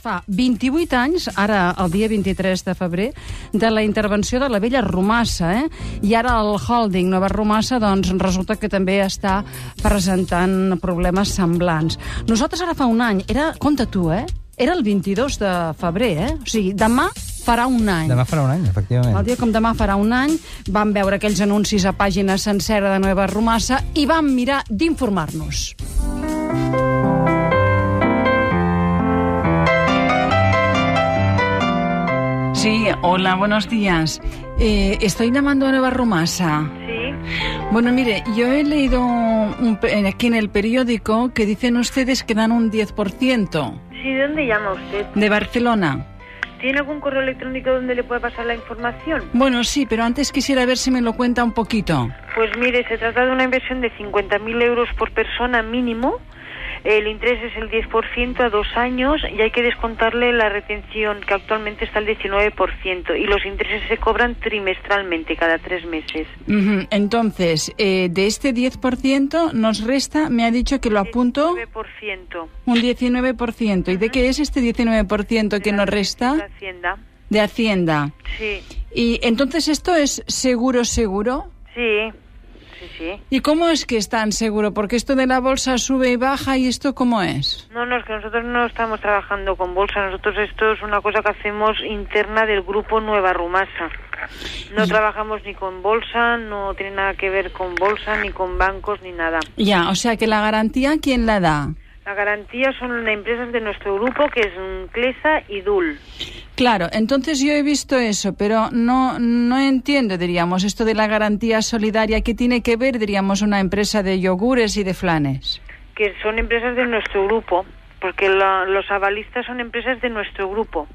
fa 28 anys, ara el dia 23 de febrer, de la intervenció de la vella Romassa, eh? I ara el holding Nova Romassa, doncs, resulta que també està presentant problemes semblants. Nosaltres ara fa un any, era, compta tu, eh? Era el 22 de febrer, eh? O sigui, demà farà un any. Demà farà un any, efectivament. El dia com demà farà un any, vam veure aquells anuncis a pàgina sencera de Nova Romassa i vam mirar d'informar-nos. Sí, hola, buenos días. Eh, estoy llamando a Nueva Rumasa. Sí, Bueno, mire, yo he leído un eh, aquí en el periódico que dicen ustedes que dan un 10% sí, ¿de dónde llama usted? de Barcelona. ¿Tiene algún correo electrónico donde le pueda pasar la información? Bueno, sí, pero antes quisiera ver si me lo cuenta un poquito. Pues mire, se trata de una inversión de 50.000 euros por persona mínimo. El interés es el 10% a dos años y hay que descontarle la retención, que actualmente está al 19%. Y los intereses se cobran trimestralmente, cada tres meses. Entonces, eh, de este 10% nos resta, me ha dicho que lo apunto, 9%. un 19%. ¿Y de qué es este 19% que De nos resta? Hacienda. De Hacienda. Sí, Y entonces, ¿esto es seguro, seguro? sí, sí, sí. ¿Y cómo es que es tan seguro? Porque esto de la bolsa sube y baja, ¿y esto cómo es? No, no, es que nosotros no estamos trabajando con bolsa. Nosotros esto es una cosa que hacemos interna del grupo Nueva Rumasa. No trabajamos ni con bolsa, no tiene nada que ver con bolsa, ni con bancos, ni nada. Ya, o sea que la garantía, ¿quién la da? La garantía son empresas de nuestro grupo, que es Clesa y Dul. Claro, entonces yo he visto eso, pero no, no entiendo, diríamos, esto de la garantía solidaria. ¿Qué tiene que ver, diríamos, una empresa de yogures y de flanes? que son empresas de nuestro grupo, porque la- los avalistas son empresas de nuestro grupo.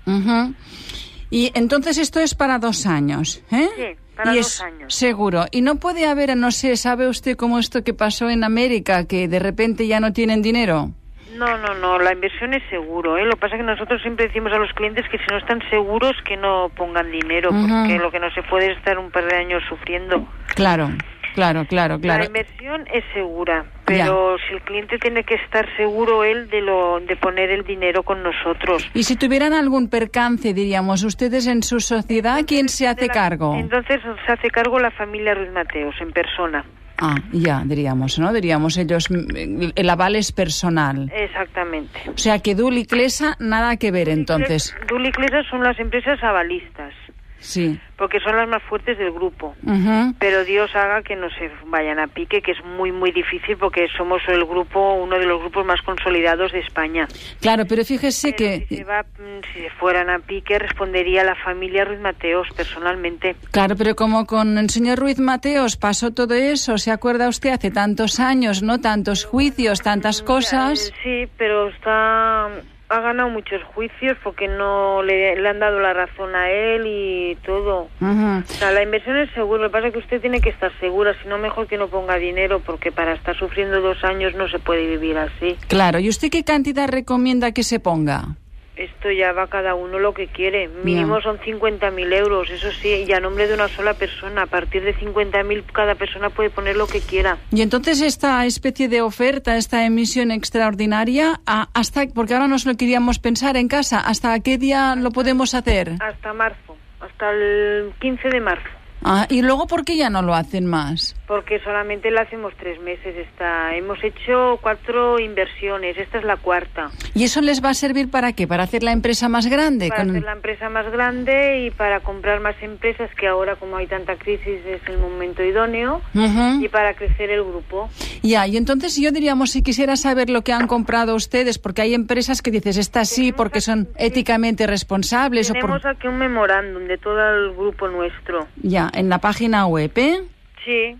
Y entonces esto es para dos años, ¿eh? Sí, para y dos es años. Seguro. Y no puede haber, no sé, ¿sabe usted cómo esto que pasó en América, que de repente ya no tienen dinero? No, no, no, la inversión es seguro. ¿eh? Lo que pasa es que nosotros siempre decimos a los clientes que si no están seguros que no pongan dinero, Ujú. porque lo que no se puede es estar un par de años sufriendo. Claro, claro, claro, claro. La inversión es segura, pero si el cliente tiene que estar seguro él de lo de poner el dinero con nosotros. Y si tuvieran algún percance, diríamos, ustedes en su sociedad, ¿quién se hace la- cargo? Entonces se hace cargo la familia Ruiz Mateos en persona. Ah, ya, diríamos, ¿no? Diríamos ellos, mm, el aval es personal. Exactamente. O sea que Dul y Clesa, nada que ver entonces. Dul y Clesa son las empresas avalistas, Sí. porque son las más fuertes del grupo. Ujú. Pero Dios haga que no se vayan a pique, que es muy, muy difícil porque somos el grupo, uno de los grupos más consolidados de España. Claro, pero fíjese Pero que... si, se va, mm, si se fueran a pique, respondería la familia Ruiz Mateos personalmente. Claro, pero como con el señor Ruiz Mateos pasó todo eso, ¿se acuerda usted? Hace tantos años, ¿no? Tantos juicios, tantas cosas. Sí, pero está ha ganado muchos juicios porque no le, le han dado la razón a él y todo. Ujú. O sea, la inversión es seguro, lo que pasa es que usted tiene que estar segura, si no mejor que no ponga dinero porque para estar sufriendo dos años no se puede vivir así. Claro, ¿y usted qué cantidad recomienda que se ponga? Esto ya va cada uno lo que quiere. Mínimo son 50.000 euros, eso sí, y a nombre de una sola persona. A partir de 50.000 cada persona puede poner lo que quiera. Y entonces esta especie de oferta, esta emisión extraordinaria, hasta porque ahora nos lo queríamos pensar en casa, ¿hasta qué día lo podemos hacer? Hasta marzo, hasta el 15 de marzo. Ah, y luego, ¿por qué ya no lo hacen más? Porque solamente la hacemos tres meses. Esta. Hemos hecho cuatro inversiones, esta es la cuarta. ¿Y eso les va a servir para qué? ¿Para hacer la empresa más grande? Para Con- hacer la empresa más grande y para comprar más empresas, que ahora como hay tanta crisis es el momento idóneo, Ujú. y para crecer el grupo. Ya, y entonces yo diríamos, si quisiera saber lo que han comprado ustedes, porque hay empresas que dices, estas sí, porque son éticamente responsables. O Tenemos por... aquí un memorándum de todo el grupo nuestro. Ya, en la página web, ¿eh? Sí.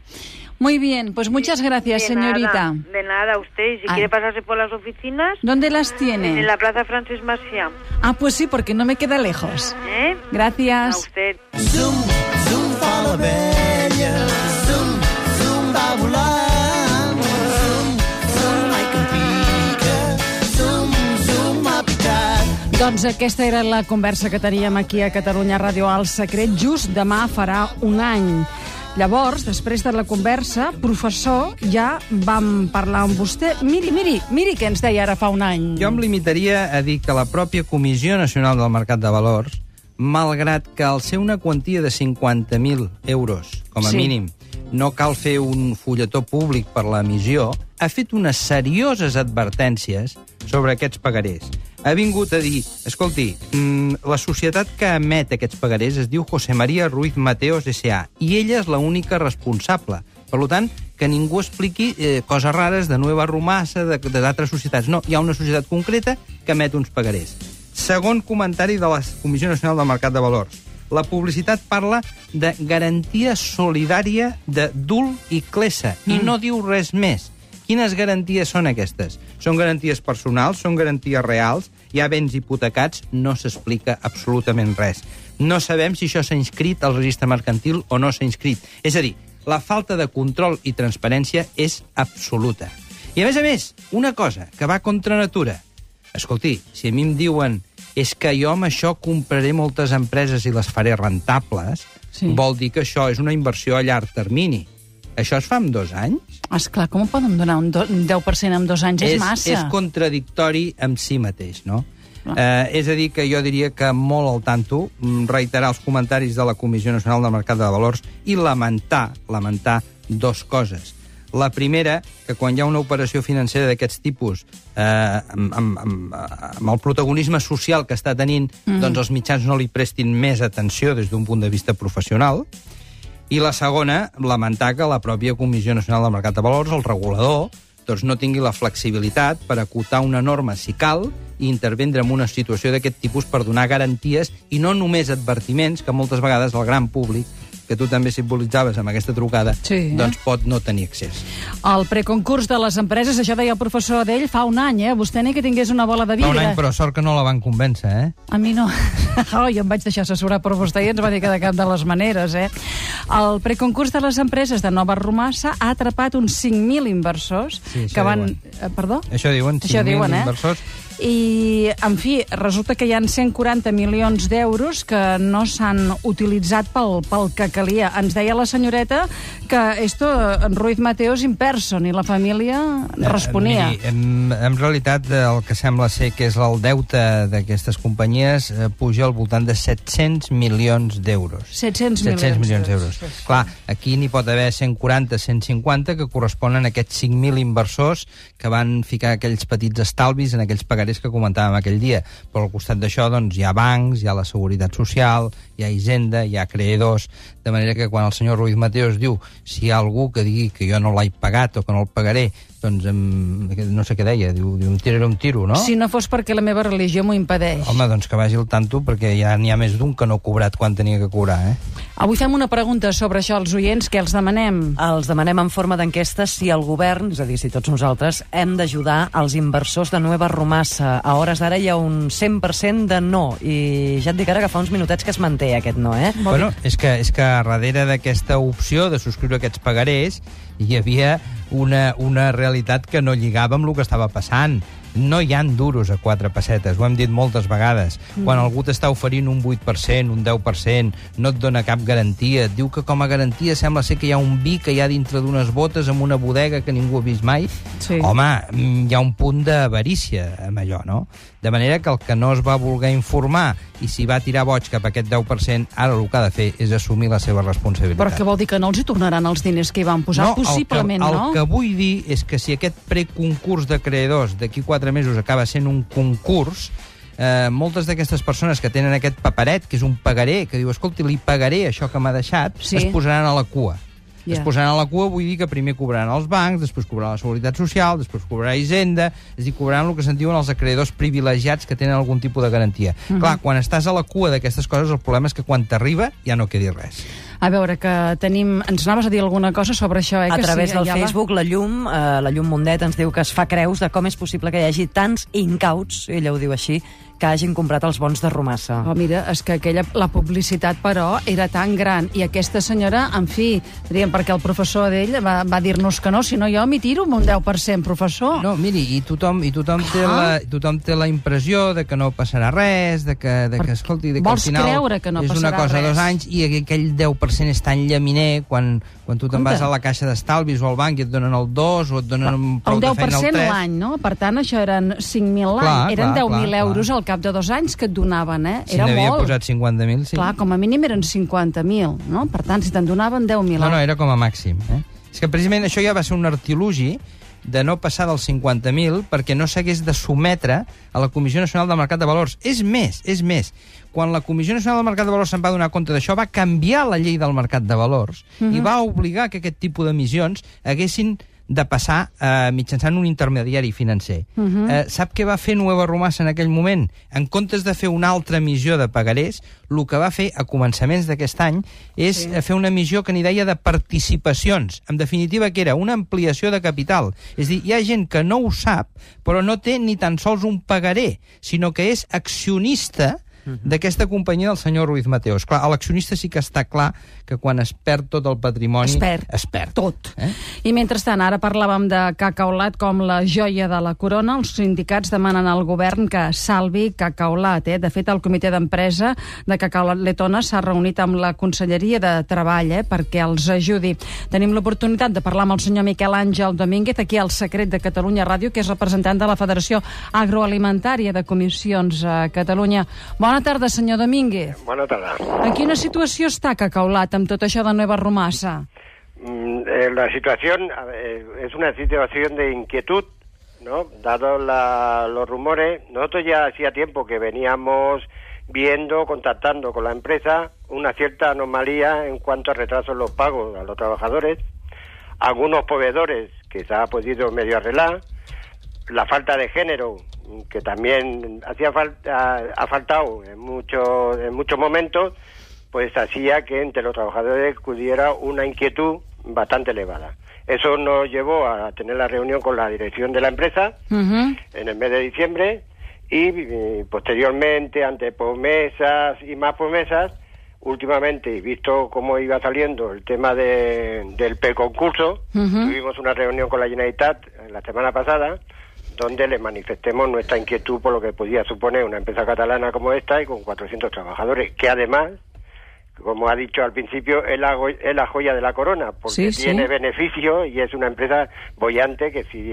Muy bien, pues muchas gracias, de señorita. Nada, de nada, usted. Y si Ah. quiere pasarse por las oficinas, ¿Dónde las tiene? en la Plaza Francis Macià. Ah, pues sí, porque no me queda lejos. ¿Eh? A Gracias. usted. Zoom, zoom Doncs aquesta era la conversa que teníem aquí a Catalunya Ràdio al Secret. Just demà farà un any. Llavors, després de la conversa, professor, ja vam parlar amb vostè. Miri, miri, miri què ens deia ara fa un any. Jo em limitaria a dir que la pròpia Comissió Nacional del Mercat de Valors, malgrat que al ser una quantia de 50.000 euros, com a Sí. mínim, no cal fer un fulletó públic per l'emissió, ha fet unes serioses advertències sobre aquests pagarés. Ha vingut a dir, escolti, mm, la societat que emet aquests pagarés es diu José María Ruiz Mateos S.A. i ella és l'única responsable. Per tant, que ningú expliqui eh, coses rares de Nueva Romassa, d'altres societats. No, hi ha una societat concreta que emet uns pagarés. Segon comentari de la Comissió Nacional del Mercat de Valors. La publicitat parla de garantia solidària de DUL i CLESA mm. i no diu res més. Quines garanties són aquestes? Són garanties personals, són garanties reals, hi ha béns hipotecats, no s'explica absolutament res. No sabem si això s'ha inscrit al registre mercantil o no s'ha inscrit. És a dir, la falta de control i transparència és absoluta. I a més a més, una cosa que va contra natura. Escolti, si a mi em diuen és que jo amb això compraré moltes empreses i les faré rentables, Sí. vol dir que això és una inversió a llarg termini. Això es fa en dos anys? Esclar, com poden donar un, do, un 10% en dos anys? És, massa. és contradictori amb si mateix, no? Eh, és a dir, que jo diria que molt al tanto, mm, reiterar els comentaris de la Comissió Nacional del Mercat de Valors i lamentar, lamentar dos coses. La primera, que quan hi ha una operació financera d'aquests tipus, eh, amb, amb, amb, amb el protagonisme social que està tenint, mm. doncs els mitjans no li prestin més atenció des d'un punt de vista professional. I la segona, lamentar que la pròpia Comissió Nacional del Mercat de Valors, el regulador, doncs no tingui la flexibilitat per acotar una norma si cal i intervendre en una situació d'aquest tipus per donar garanties i no només advertiments que moltes vegades el gran públic que tu també simbolitzaves amb aquesta trucada, Sí, eh? doncs pot no tenir accés. El preconcurs de les empreses, això deia el professor d'ell fa un any, eh? Vostè ni que tingués una bola de Fa vidre. un any, però sort que no la van convèncer, eh? A mi no. Oh, jo em vaig deixar assessorar per vostè i ens va dir que de cap de les maneres, eh? El preconcurs de les empreses de Nova Romassa ha atrapat uns 5.000 inversors Sí, que van... diuen. Eh, perdó? Això diuen, Això 5.000 diuen, eh? inversors. I, en fi, resulta que hi han 140 milions d'euros que no s'han utilitzat pel, pel que calia. Ens deia la senyoreta que esto, en Ruiz Mateos in person, i la família responia. Eh, miri, en, en realitat, eh, el que sembla ser que és el deute d'aquestes companyies eh, puja al voltant de 700 milions d'euros. 700 700 milions d'euros. Clar, aquí n'hi pot haver 140, 150 que corresponen a aquests 5.000 inversors que van ficar aquells petits estalvis en aquells pagarés que comentàvem aquell dia. Però al costat d'això doncs, hi ha bancs, hi ha la Seguretat Social, hi ha Hisenda, hi ha creadors, de manera que quan el senyor Ruiz Mateos diu si hi ha algú que digui que jo no l'he pagat o que no el pagaré, doncs em, no sé què deia, diu, diu em tiraré un tiro, no? Si no fos perquè la meva religió m'ho impedeix. Home, doncs que vagi al tanto, perquè ja n'hi ha més d'un que no ha cobrat quan tenia que cobrar, eh? Avui fem una pregunta sobre això als oients, que els demanem. Els demanem en forma d'enquesta si el govern, és a dir, si tots nosaltres, hem d'ajudar els inversors de Nueva Romassa. A hores d'ara hi ha un 100% de no, i ja et dic ara que fa uns minutets que es manté aquest no, eh? Bueno, és que, és que darrere d'aquesta opció de subscriure aquests pagarés hi havia una, una realitat que no lligava amb el que estava passant. No hi han duros a quatre pessetes, ho hem dit moltes vegades. Mm. Quan algú t'està oferint un 8%, un 10%, no et dona cap garantia, et diu que com a garantia sembla ser que hi ha un vi que hi ha dintre d'unes botes amb una bodega que ningú ha vist mai. Sí. Home, mm, hi ha un punt d'avarícia amb allò, no? De manera que el que no es va voler informar i s'hi va tirar boig cap a aquest 10%, ara el que ha de fer és assumir la seva responsabilitat. Però què vol dir que no els hi tornaran els diners que hi van posar? Possiblement, el que, no? El que vull dir és que si aquest preconcurs de creadors d'aquí quatre mesos acaba sent un concurs, eh, moltes d'aquestes persones que tenen aquest paperet, que és un pagaré, que diu, escolti, li pagaré això que m'ha deixat, Sí. es posaran a la cua. Ja. Es posaran a la cua, vull dir que primer cobraran els bancs, després cobrarà la Seguretat Social, després cobrarà Hisenda, és a dir, cobraran el que se'n diuen els acreedors privilegiats que tenen algun tipus de garantia. Mhm. Clar, quan estàs a la cua d'aquestes coses, el problema és que quan t'arriba ja no quedi res. A veure, que tenim... Ens anaves a dir alguna cosa sobre això, eh? A que través sí, del? Facebook, la Llum, eh, la Llum Mundet ens diu que es fa creus de com és possible que hi hagi tants incauts, ella ho diu així, que hagin comprat els bons de Romassa. Oh, mira, és que aquella, la publicitat, però, era tan gran. I aquesta senyora, en fi, diríem, perquè el professor d'ell va, va dir-nos que no, si no jo m'hi tiro amb un 10%, professor. No, miri, i tothom, i tothom, té Clar. la, tothom té la impressió de que no passarà res, de que, de que escolti, de que al final creure que no és una cosa res. dos anys i aqu- aquell 10% és tan llaminer quan, quan tu te'n vas a la caixa d'estalvis o al banc i et donen el 2 o et donen un prou El de feina el 10% 3. l'any, no? Per tant, això eren 5.000 Clar, l'any. Eren clar, 10.000 clar, euros al cap de dos anys que et donaven, eh? Si Era n'havia molt. posat 50.000, sí. Clar, com a mínim eren 50.000, no? Per tant, si te'n donaven 10.000 No, no, era com a màxim. Eh? És que precisament això ja va ser un artilugi de no passar dels 50.000 perquè no s'hagués de sometre a la Comissió Nacional del Mercat de Valors. És més, és més. Quan la Comissió Nacional del Mercat de Valors se'n va donar compte d'això, va canviar la llei del Mercat de Valors i va obligar que aquest tipus d'emissions haguessin de passar eh, mitjançant un intermediari financer. Uh -huh. eh, sap què va fer Nueva Romassa en aquell moment? En comptes de fer una altra emissió de pagarés, el que va fer a començaments d'aquest any és sí. fer una emissió que n'hi deia de participacions. En definitiva, que era una ampliació de capital. És dir, hi ha gent que no ho sap, però no té ni tan sols un pagaré, sinó que és accionista d'aquesta companyia del senyor Ruiz Mateos. Clar, a l'accionista sí que està clar que quan es perd tot el patrimoni... Es perd. Es perd. Tot. Eh? I mentrestant, ara parlàvem de cacaolat com la joia de la corona. Els sindicats demanen al govern que salvi cacaolat. Eh? De fet, el comitè d'empresa de cacaolat letona s'ha reunit amb la Conselleria de Treball eh? perquè els ajudi. Tenim l'oportunitat de parlar amb el senyor Miquel Àngel Domínguez, aquí al Secret de Catalunya Ràdio, que és representant de la Federació Agroalimentària de Comissions a Catalunya. Bona tarda, senyor Domínguez. Bona tarda. En quina situació està cacaolat amb tot això de Nueva Romassa? Mm, eh, la situación a ver, es una situación de inquietud, ¿no? Dado la- los rumores, nosotros ya hacía tiempo que veníamos viendo, contactando con la empresa, una cierta anomalía en cuanto a retrasos en los pagos a los trabajadores, algunos proveedores que se ha podido medio arreglar, la falta de género que también hacía falta ha faltado en muchos en muchos momentos pues hacía que entre los trabajadores pudiera una inquietud bastante elevada eso nos llevó a tener la reunión con la dirección de la empresa en el mes de diciembre y, eh, posteriormente ante promesas y más promesas últimamente y visto cómo iba saliendo el tema de, del preconcurso Ujú. tuvimos una reunión con la Generalitat la semana pasada donde le manifestemos nuestra inquietud por lo que podía suponer una empresa catalana como esta y con 400 trabajadores que además como ha dicho al principio, es la, es la joya de la corona, porque Sí, sí. tiene beneficio y es una empresa bollante que si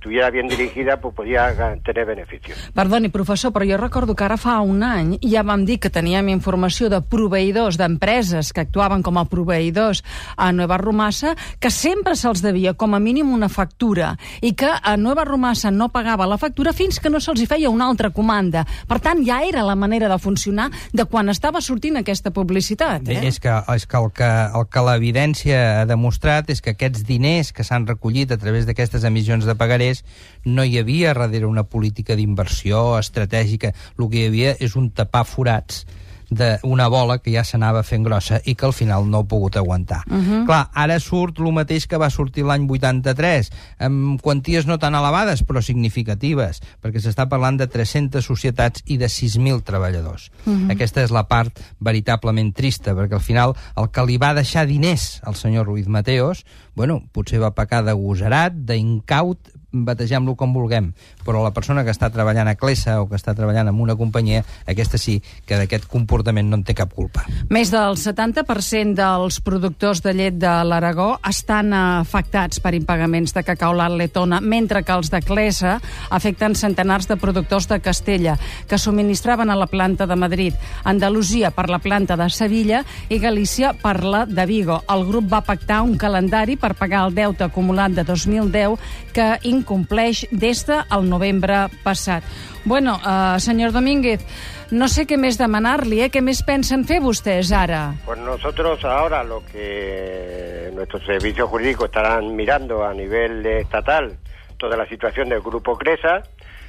estuviera bien dirigida, pues podría ga- tener beneficios. Perdoni, professor, però jo recordo que ara fa un any ja vam dir que teníem informació de proveïdors, d'empreses que actuaven com a proveïdors a Nueva Romassa, que sempre se'ls devia com a mínim una factura i que a Nueva Romassa no pagava la factura fins que no se'ls hi feia una altra comanda. Per tant, ja era la manera de funcionar de quan estava sortint aquesta publicitat. Eh? és que, és que el que, el que l'evidència ha demostrat és que aquests diners que s'han recollit a través d'aquestes emissions de pagarés no hi havia darrere una política d'inversió estratègica. El que hi havia és un tapar forats d'una bola que ja s'anava fent grossa i que al final no ha pogut aguantar. Uh -huh. Clar, ara surt el mateix que va sortir l'any 83, amb quanties no tan elevades, però significatives, perquè s'està parlant de 300 societats i de 6.000 treballadors. Uh -huh. Aquesta és la part veritablement trista, perquè al final el que li va deixar diners al senyor Ruiz Mateos, bueno, potser va pecar de gosarat, d'incaut, batejam-lo com vulguem, però la persona que està treballant a Clessa o que està treballant en una companyia, aquesta sí que d'aquest comportament no en té cap culpa. Més del 70% dels productors de llet de l'Aragó estan afectats per impagaments de cacaolat letona, mentre que els de Clesa afecten centenars de productors de Castella, que subministraven a la planta de Madrid, Andalusia per la planta de Sevilla i Galícia per la de Vigo. El grup va pactar un calendari per pagar el deute acumulat de 2010 que incompleix des del novembre passat. Bueno, uh, senyor Domínguez, no sé què més demanar-li, eh? Què més pensen fer vostès ara? Pues nosotros ahora lo que nuestros servicios jurídicos estarán mirando a nivel estatal, toda la situación del Grupo Cresa.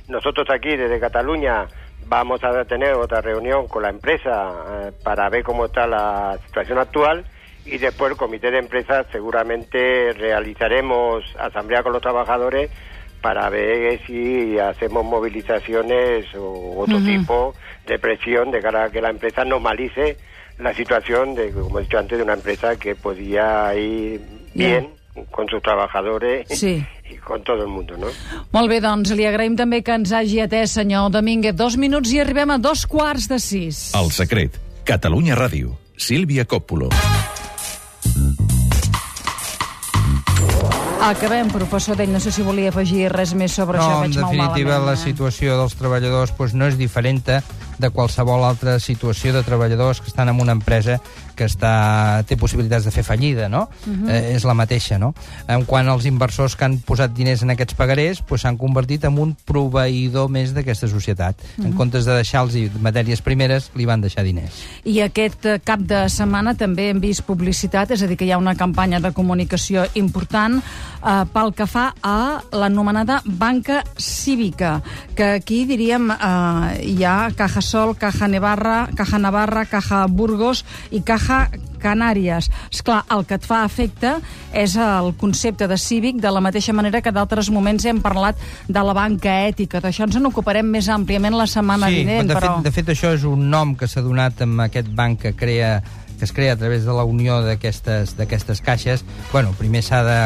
Nosotros aquí desde Cataluña vamos a tener otra reunión con la empresa eh, para ver cómo está la situación actual y después el comité de empresa seguramente realizaremos asamblea con los trabajadores para ver si hacemos movilizaciones o otro tipo de presión de cara a que la empresa normalice la situación de, como he dicho antes, de una empresa que podía ir bien con sus trabajadores Sí. y con todo el mundo, ¿no? Molt bé, doncs li agraïm també que ens hagi atès, senyor Domínguez. Dos minuts i arribem a dos quarts de sis. El secret. Catalunya Ràdio. Sílvia Coppola. Acabem, professor d'ell. No sé si volia afegir res més sobre això. No, en Veig definitiva, malament, la eh? situació dels treballadors doncs, no és diferent de qualsevol altra situació de treballadors que estan en una empresa que està, té possibilitats de fer fallida, no? Mhm. eh, és la mateixa, no? En quant als inversors que han posat diners en aquests pagarés, doncs s'han convertit en un proveïdor més d'aquesta societat. Mhm. En comptes de deixar-los matèries primeres, li van deixar diners. I aquest eh, cap de setmana també hem vist publicitat, és a dir, que hi ha una campanya de comunicació important eh, pel que fa a l'anomenada banca cívica, que aquí diríem eh, hi ha Caja Sol, Caja Navarra, Caja Navarra, Caja Burgos i Caja Canàries. És clar, el que et fa efecte és el concepte de cívic, de la mateixa manera que d'altres moments hem parlat de la banca ètica. D'això ens en ocuparem més àmpliament la setmana sí, vinent, de, però... fet, de fet això és un nom que s'ha donat amb aquest banc que crea que es crea a través de la unió d'aquestes caixes, bueno, primer s'ha de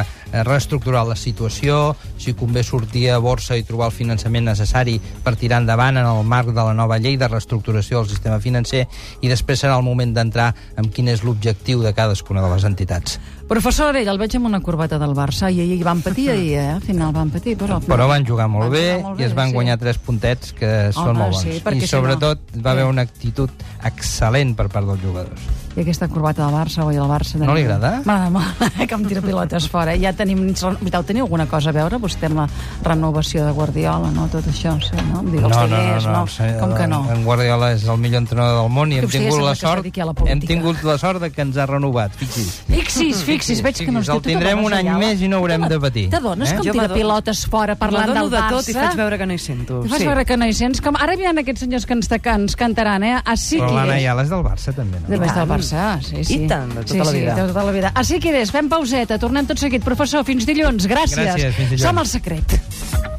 reestructurar la situació, si convé sortir a borsa i trobar el finançament necessari per tirar endavant en el marc de la nova llei de reestructuració del sistema financer i després serà el moment d'entrar en quin és l'objectiu de cadascuna de les entitats. Professor Arell, el veig amb una corbata del Barça i ahir van patir, ahir, eh? Al final van patir, però... Però van jugar molt Van bé, jugar molt i es van sí. guanyar tres puntets que són Home, molt bons. sí, I si sobretot no- va haver Eh. una actitud excel·lent per part dels jugadors. I aquesta corbata del Barça, oi, el Barça... No li agrada? M'agrada molt, eh, que em tira pilotes fora. Ja tenim... Veritat, teniu alguna cosa a veure, vostè, amb la renovació de Guardiola, no? Tot això, sí, no? Em diu, els diners, no? sí, Com que no? En Guardiola és el millor entrenador del món i hem tingut la sort la hem tingut la sort de que ens ha renovat, fixi's. Fixis, fixis, veig que no Fixi's, es el tindrem un any més i no haurem de patir. T'adones Eh? com Jo tira pilotes fora parlant del M'adono de Barça? tot i faig veure que no hi sento. Fas veure que no hi sents. Com... Ara ha aquests senyors que ens, que ens cantaran, eh? Així Però que l'Anna és. Ayala és del Barça, també, no? De baix del. Barça, sí, sí. I tant, de tota sí, la sí, vida. de tota la vida. Així que és, fem pauseta, tornem tot seguit. Professor, professor. Fins dilluns. Gràcies. Gràcies fins dilluns. Som el secret.